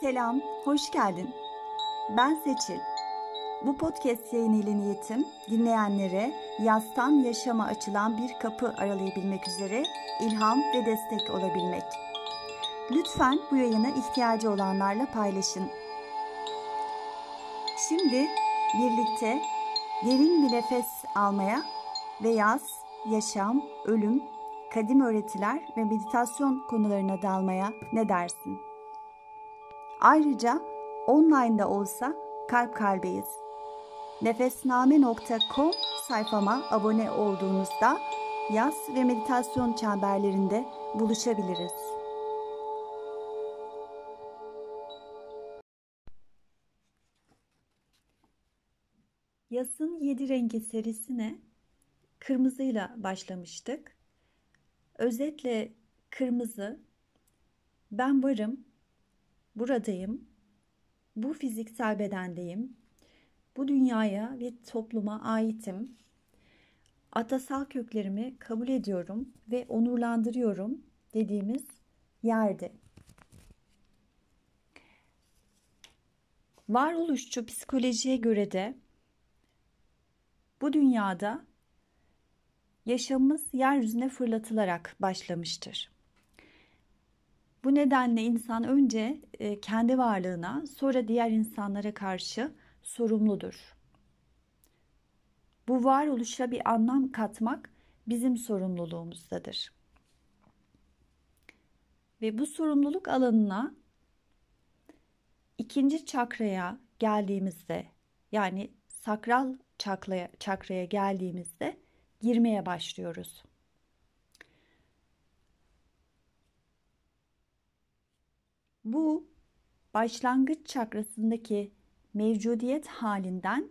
Selam, hoş geldin. Ben Seçil. Bu podcast yayını ile niyetim dinleyenlere yastan yaşama açılan bir kapı aralayabilmek üzere ilham ve destek olabilmek. Lütfen bu yayını ihtiyacı olanlarla paylaşın. Şimdi birlikte derin bir nefes almaya ve yaz, yaşam, ölüm, kadim öğretiler ve meditasyon konularına dalmaya ne dersin? Ayrıca online'da olsa kalp kalbeyiz. Nefesname.com sayfama abone olduğunuzda yaz ve meditasyon çemberlerinde buluşabiliriz. Yasın Yedi Rengi serisine kırmızıyla başlamıştık. Özetle kırmızı, ben varım, buradayım, bu fiziksel bedendeyim, bu dünyaya ve topluma aitim, atasal köklerimi kabul ediyorum ve onurlandırıyorum dediğimiz yerde. Varoluşçu psikolojiye göre de bu dünyada yaşamımız yeryüzüne fırlatılarak başlamıştır. Bu nedenle insan önce e, kendi varlığına, sonra diğer insanlara karşı sorumludur. Bu varoluşa bir anlam katmak bizim sorumluluğumuzdadır. Ve bu sorumluluk alanına ikinci çakraya geldiğimizde yani sakral çakraya, çakraya geldiğimizde girmeye başlıyoruz. Bu başlangıç çakrasındaki mevcudiyet halinden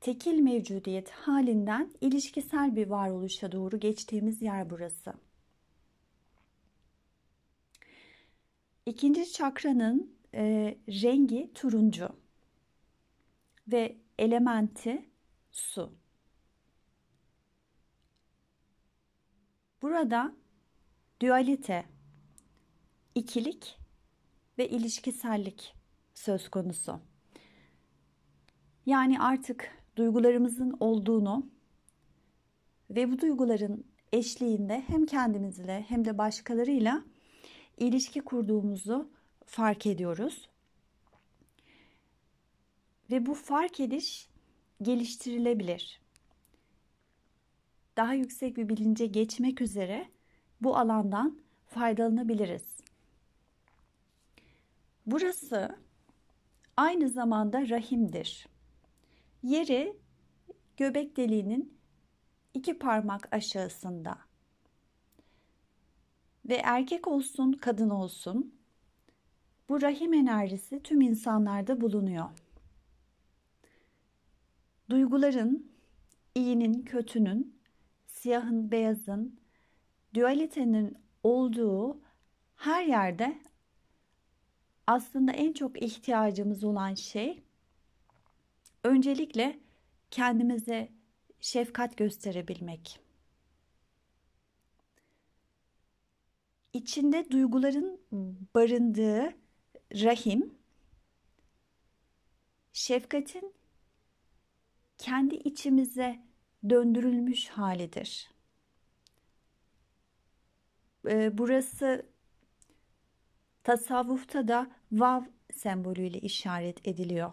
tekil mevcudiyet halinden ilişkisel bir varoluşa doğru geçtiğimiz yer burası. İkinci çakranın e, rengi turuncu ve elementi su. Burada dualite, ikilik ve ilişkisellik söz konusu. Yani artık duygularımızın olduğunu ve bu duyguların eşliğinde hem kendimizle hem de başkalarıyla ilişki kurduğumuzu fark ediyoruz. Ve bu fark ediş geliştirilebilir. Daha yüksek bir bilince geçmek üzere bu alandan faydalanabiliriz. Burası aynı zamanda rahimdir. Yeri göbek deliğinin iki parmak aşağısında. Ve erkek olsun, kadın olsun bu rahim enerjisi tüm insanlarda bulunuyor. Duyguların, iyinin, kötünün, siyahın, beyazın, dualitenin olduğu her yerde aslında en çok ihtiyacımız olan şey öncelikle kendimize şefkat gösterebilmek. İçinde duyguların barındığı rahim şefkatin kendi içimize döndürülmüş halidir. Ee, burası tasavvufta da vav sembolüyle işaret ediliyor.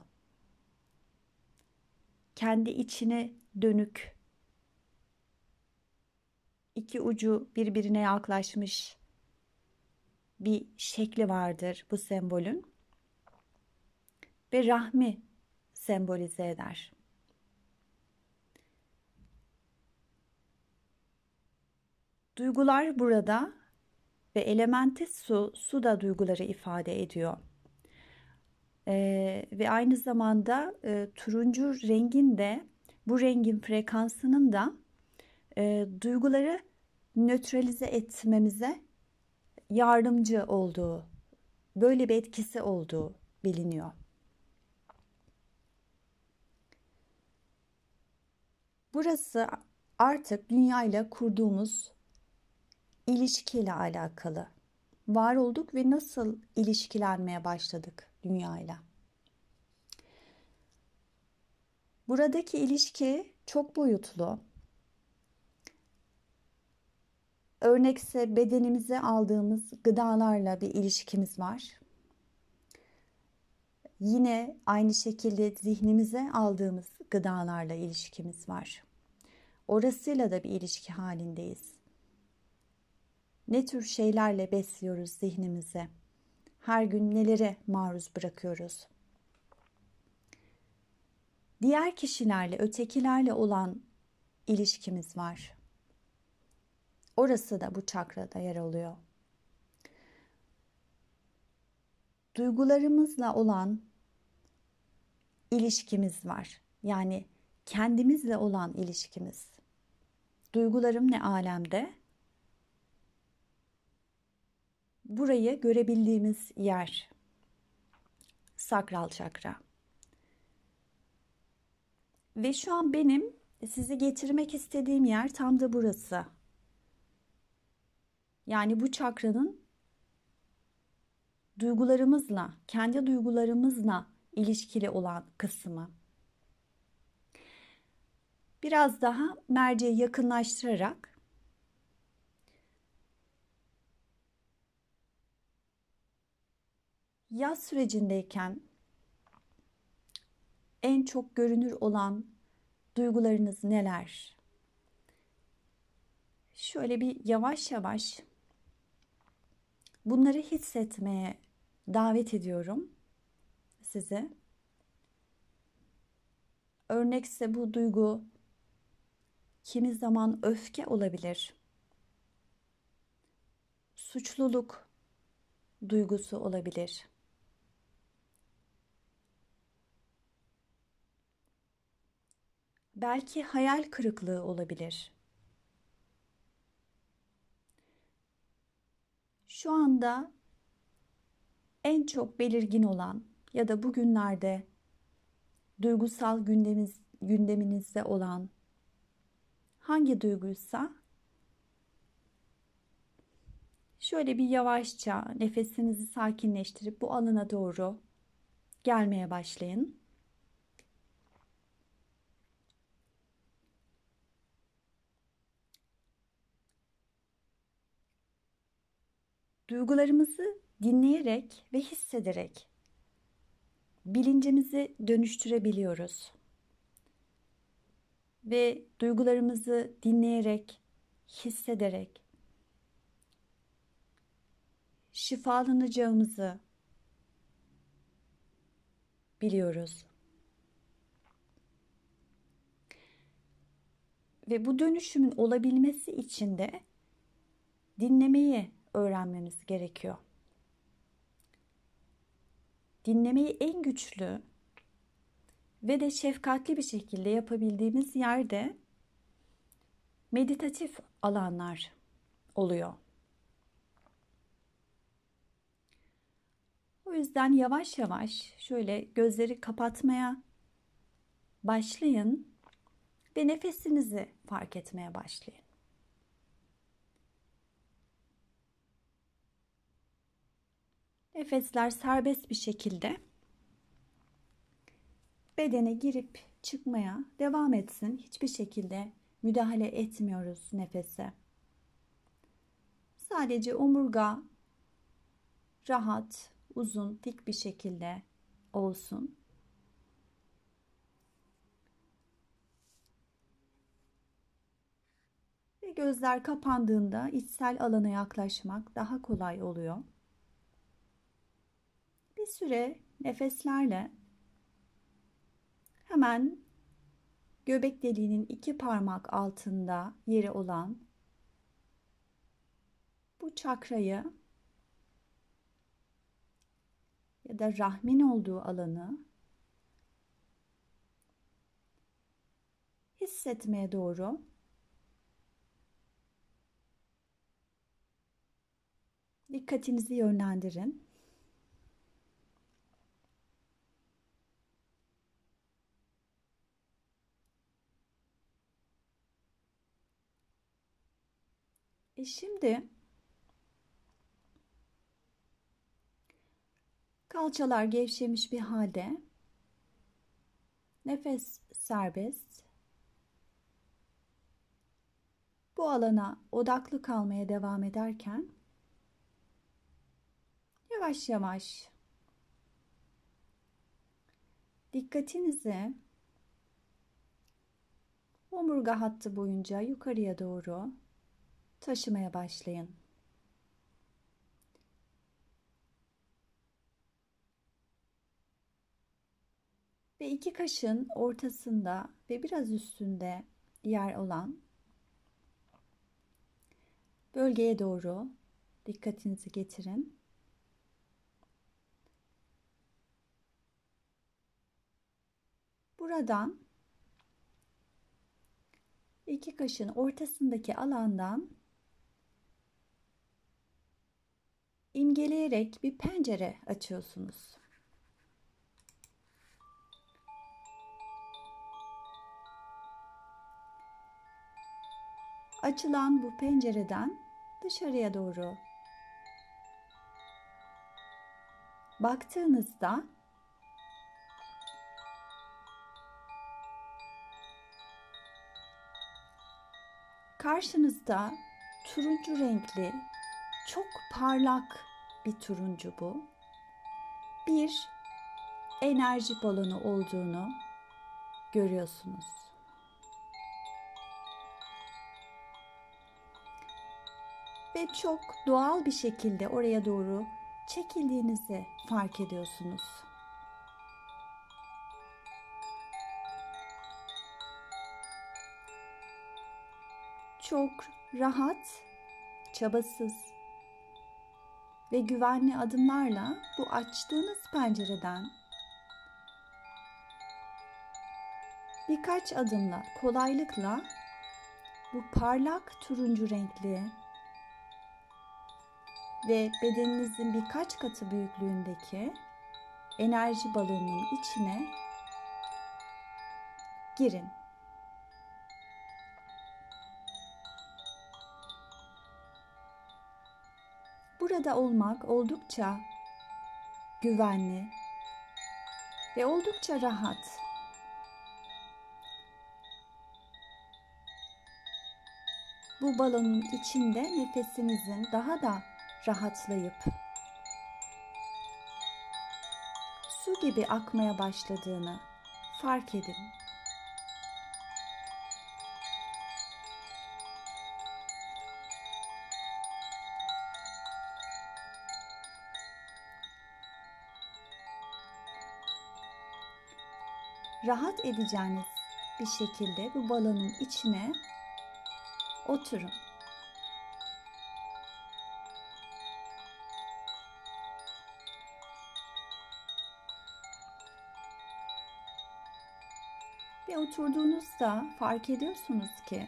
Kendi içine dönük iki ucu birbirine yaklaşmış bir şekli vardır bu sembolün ve rahmi sembolize eder. Duygular burada ve elementi su, su da duyguları ifade ediyor. Ee, ve aynı zamanda e, turuncu rengin de bu rengin frekansının da e, duyguları nötralize etmemize yardımcı olduğu, böyle bir etkisi olduğu biliniyor. Burası artık dünya ile kurduğumuz ilişkiyle alakalı. var olduk ve nasıl ilişkilenmeye başladık dünyayla? Buradaki ilişki çok boyutlu. Örnekse bedenimize aldığımız gıdalarla bir ilişkimiz var. Yine aynı şekilde zihnimize aldığımız gıdalarla ilişkimiz var. Orasıyla da bir ilişki halindeyiz. Ne tür şeylerle besliyoruz zihnimizi? Her gün nelere maruz bırakıyoruz? Diğer kişilerle, ötekilerle olan ilişkimiz var. Orası da bu çakrada yer alıyor. Duygularımızla olan ilişkimiz var. Yani kendimizle olan ilişkimiz. Duygularım ne alemde? Burayı görebildiğimiz yer. Sakral çakra. Ve şu an benim sizi getirmek istediğim yer tam da burası. Yani bu çakranın duygularımızla, kendi duygularımızla ilişkili olan kısmı. Biraz daha merceği yakınlaştırarak yaz sürecindeyken en çok görünür olan duygularınız neler? Şöyle bir yavaş yavaş bunları hissetmeye davet ediyorum size. Örnekse bu duygu kimi zaman öfke olabilir. Suçluluk duygusu olabilir. Belki hayal kırıklığı olabilir. Şu anda en çok belirgin olan ya da bugünlerde duygusal gündeminiz, gündeminizde olan hangi duyguysa şöyle bir yavaşça nefesinizi sakinleştirip bu alana doğru gelmeye başlayın. Duygularımızı dinleyerek ve hissederek bilincimizi dönüştürebiliyoruz. Ve duygularımızı dinleyerek, hissederek şifalanacağımızı biliyoruz. Ve bu dönüşümün olabilmesi için de dinlemeyi öğrenmemiz gerekiyor. Dinlemeyi en güçlü ve de şefkatli bir şekilde yapabildiğimiz yerde meditatif alanlar oluyor. O yüzden yavaş yavaş şöyle gözleri kapatmaya başlayın ve nefesinizi fark etmeye başlayın. Nefesler serbest bir şekilde bedene girip çıkmaya devam etsin. Hiçbir şekilde müdahale etmiyoruz nefese. Sadece omurga rahat, uzun, dik bir şekilde olsun. Ve gözler kapandığında içsel alana yaklaşmak daha kolay oluyor. Bir süre nefeslerle hemen göbek deliğinin iki parmak altında yeri olan bu çakrayı ya da rahmin olduğu alanı hissetmeye doğru dikkatinizi yönlendirin. E şimdi Kalçalar gevşemiş bir halde. Nefes serbest. Bu alana odaklı kalmaya devam ederken yavaş yavaş dikkatinizi omurga hattı boyunca yukarıya doğru taşımaya başlayın. Ve iki kaşın ortasında ve biraz üstünde yer olan bölgeye doğru dikkatinizi getirin. Buradan iki kaşın ortasındaki alandan imgeleyerek bir pencere açıyorsunuz. Açılan bu pencereden dışarıya doğru baktığınızda karşınızda turuncu renkli çok parlak bir turuncu bu. Bir enerji balonu olduğunu görüyorsunuz. Ve çok doğal bir şekilde oraya doğru çekildiğinizi fark ediyorsunuz. Çok rahat, çabasız ve güvenli adımlarla bu açtığınız pencereden birkaç adımla kolaylıkla bu parlak turuncu renkli ve bedeninizin birkaç katı büyüklüğündeki enerji balonunun içine girin. Burada olmak oldukça güvenli ve oldukça rahat. Bu balonun içinde nefesinizin daha da rahatlayıp su gibi akmaya başladığını fark edin. Rahat edeceğiniz bir şekilde bu balonun içine oturun. Ve oturduğunuzda fark ediyorsunuz ki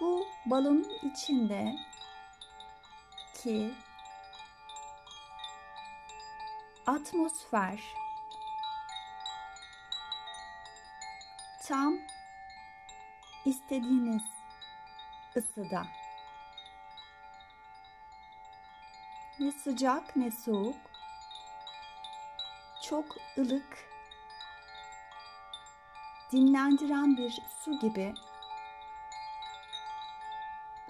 bu balonun içinde ki atmosfer tam istediğiniz ısıda. Ne sıcak ne soğuk. Çok ılık, dinlendiren bir su gibi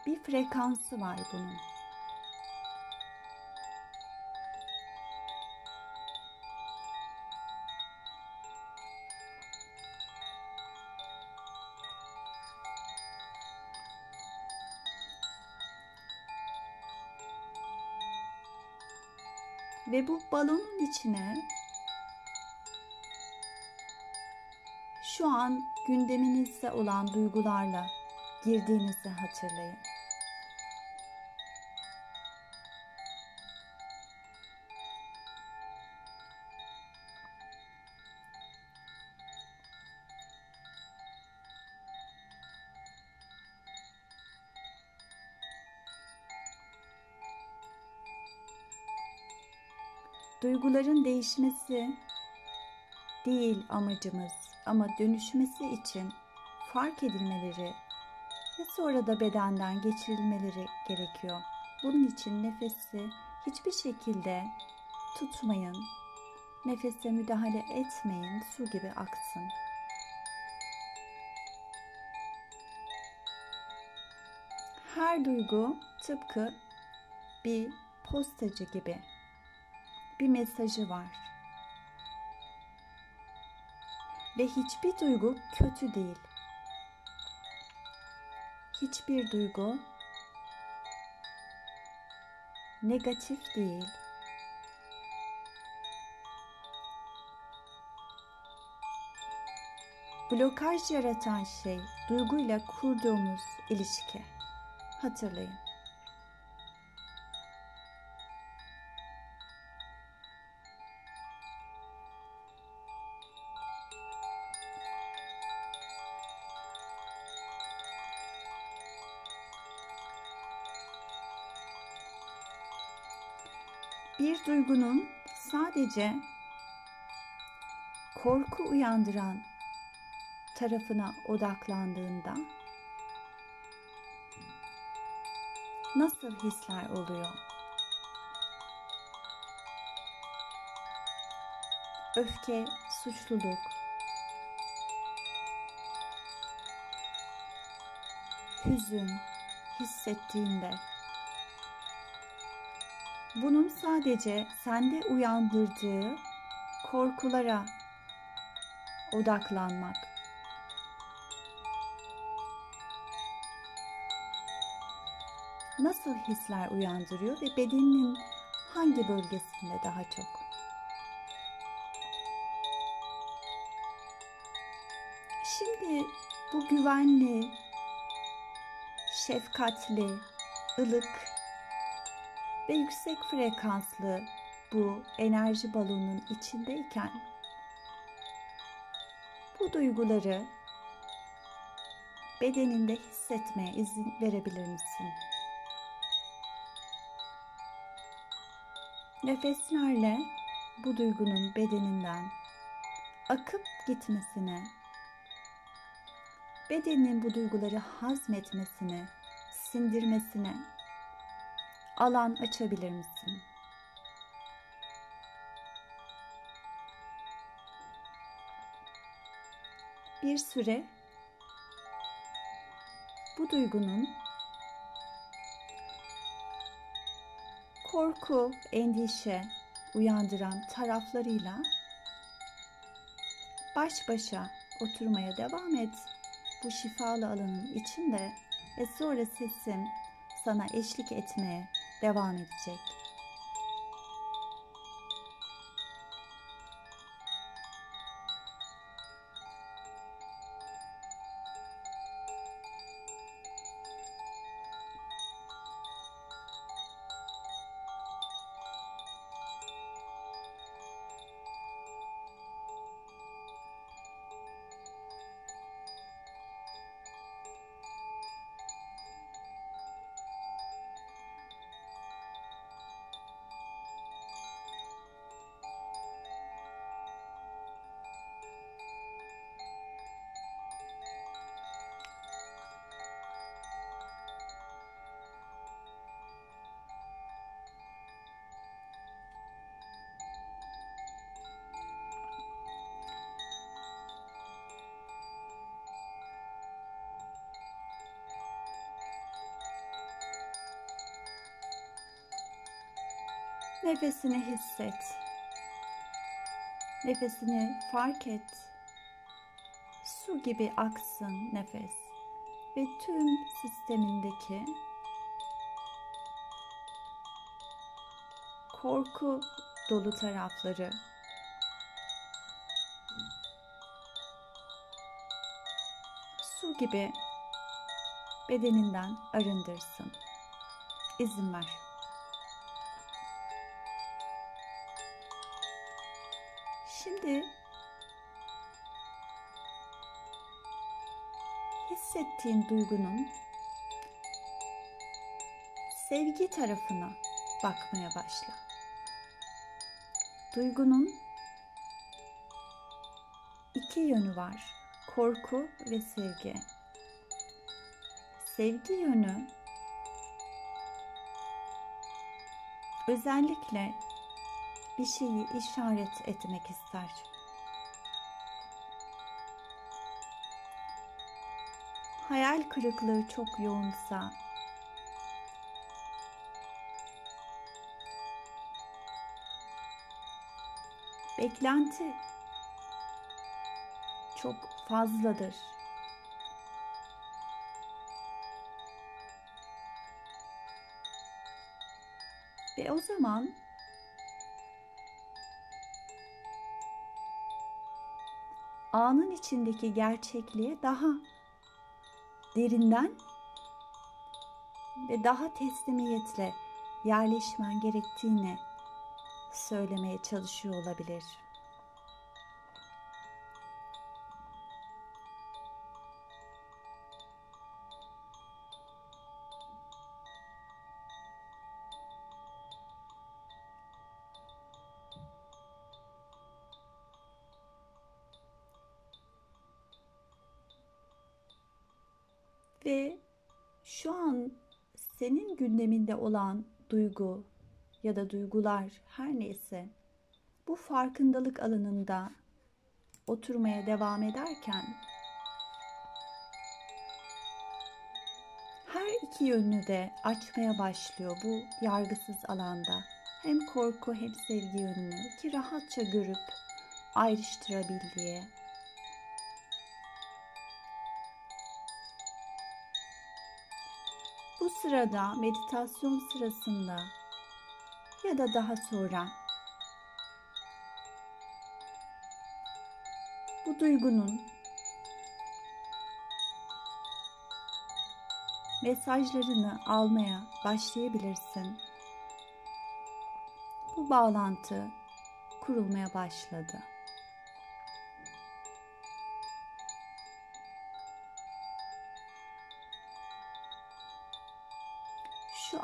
bir frekansı var bunun. Ve bu balonun içine şu an gündeminizde olan duygularla girdiğinizi hatırlayın. Duyguların değişmesi değil amacımız ama dönüşmesi için fark edilmeleri ve sonra da bedenden geçirilmeleri gerekiyor. Bunun için nefesi hiçbir şekilde tutmayın. Nefese müdahale etmeyin. Su gibi aksın. Her duygu tıpkı bir postacı gibi bir mesajı var. Ve hiçbir duygu kötü değil. Hiçbir duygu negatif değil. Blokaj yaratan şey duyguyla kurduğumuz ilişki. Hatırlayın. Sadece korku uyandıran tarafına odaklandığında nasıl hisler oluyor? Öfke, suçluluk, hüzün hissettiğinde bunun sadece sende uyandırdığı korkulara odaklanmak. Nasıl hisler uyandırıyor ve bedeninin hangi bölgesinde daha çok? Şimdi bu güvenli, şefkatli, ılık ve yüksek frekanslı bu enerji balonunun içindeyken bu duyguları bedeninde hissetmeye izin verebilir misin? Nefeslerle bu duygunun bedeninden akıp gitmesine, bedenin bu duyguları hazmetmesine, sindirmesine alan açabilir misin? Bir süre bu duygunun korku, endişe uyandıran taraflarıyla baş başa oturmaya devam et. Bu şifalı alanın içinde ve sonra sesim sana eşlik etmeye devam edecek. Nefesini hisset. Nefesini fark et. Su gibi aksın nefes ve tüm sistemindeki korku dolu tarafları su gibi bedeninden arındırsın. İzin ver. Hissettiğin duygunun sevgi tarafına bakmaya başla. Duygunun iki yönü var. Korku ve sevgi. Sevgi yönü özellikle bir şeyi işaret etmek ister. Hayal kırıklığı çok yoğunsa beklenti çok fazladır. Ve o zaman anın içindeki gerçekliğe daha derinden ve daha teslimiyetle yerleşmen gerektiğini söylemeye çalışıyor olabilir. Gündeminde olan duygu ya da duygular her neyse bu farkındalık alanında oturmaya devam ederken her iki yönünü de açmaya başlıyor bu yargısız alanda. Hem korku hem sevgi yönünü ki rahatça görüp ayrıştırabildiği Bu sırada meditasyon sırasında ya da daha sonra bu duygunun mesajlarını almaya başlayabilirsin. Bu bağlantı kurulmaya başladı.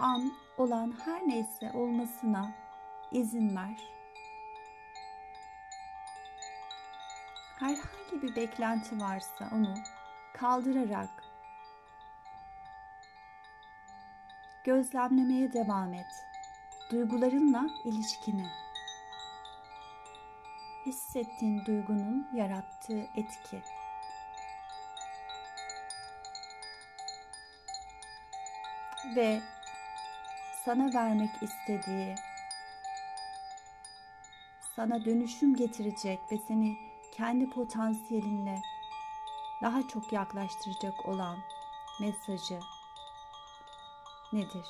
An olan her neyse olmasına izin ver. Herhangi bir beklenti varsa onu kaldırarak gözlemlemeye devam et. Duygularınla ilişkini. Hissettiğin duygunun yarattığı etki. Ve sana vermek istediği, sana dönüşüm getirecek ve seni kendi potansiyelinle daha çok yaklaştıracak olan mesajı nedir?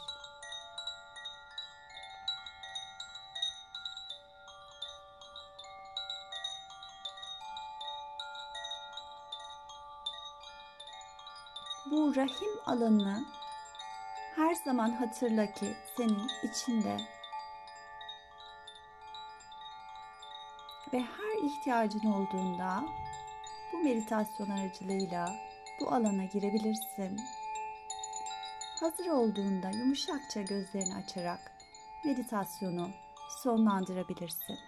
Bu rahim alanı her zaman hatırla ki senin içinde ve her ihtiyacın olduğunda bu meditasyon aracılığıyla bu alana girebilirsin. Hazır olduğunda yumuşakça gözlerini açarak meditasyonu sonlandırabilirsin.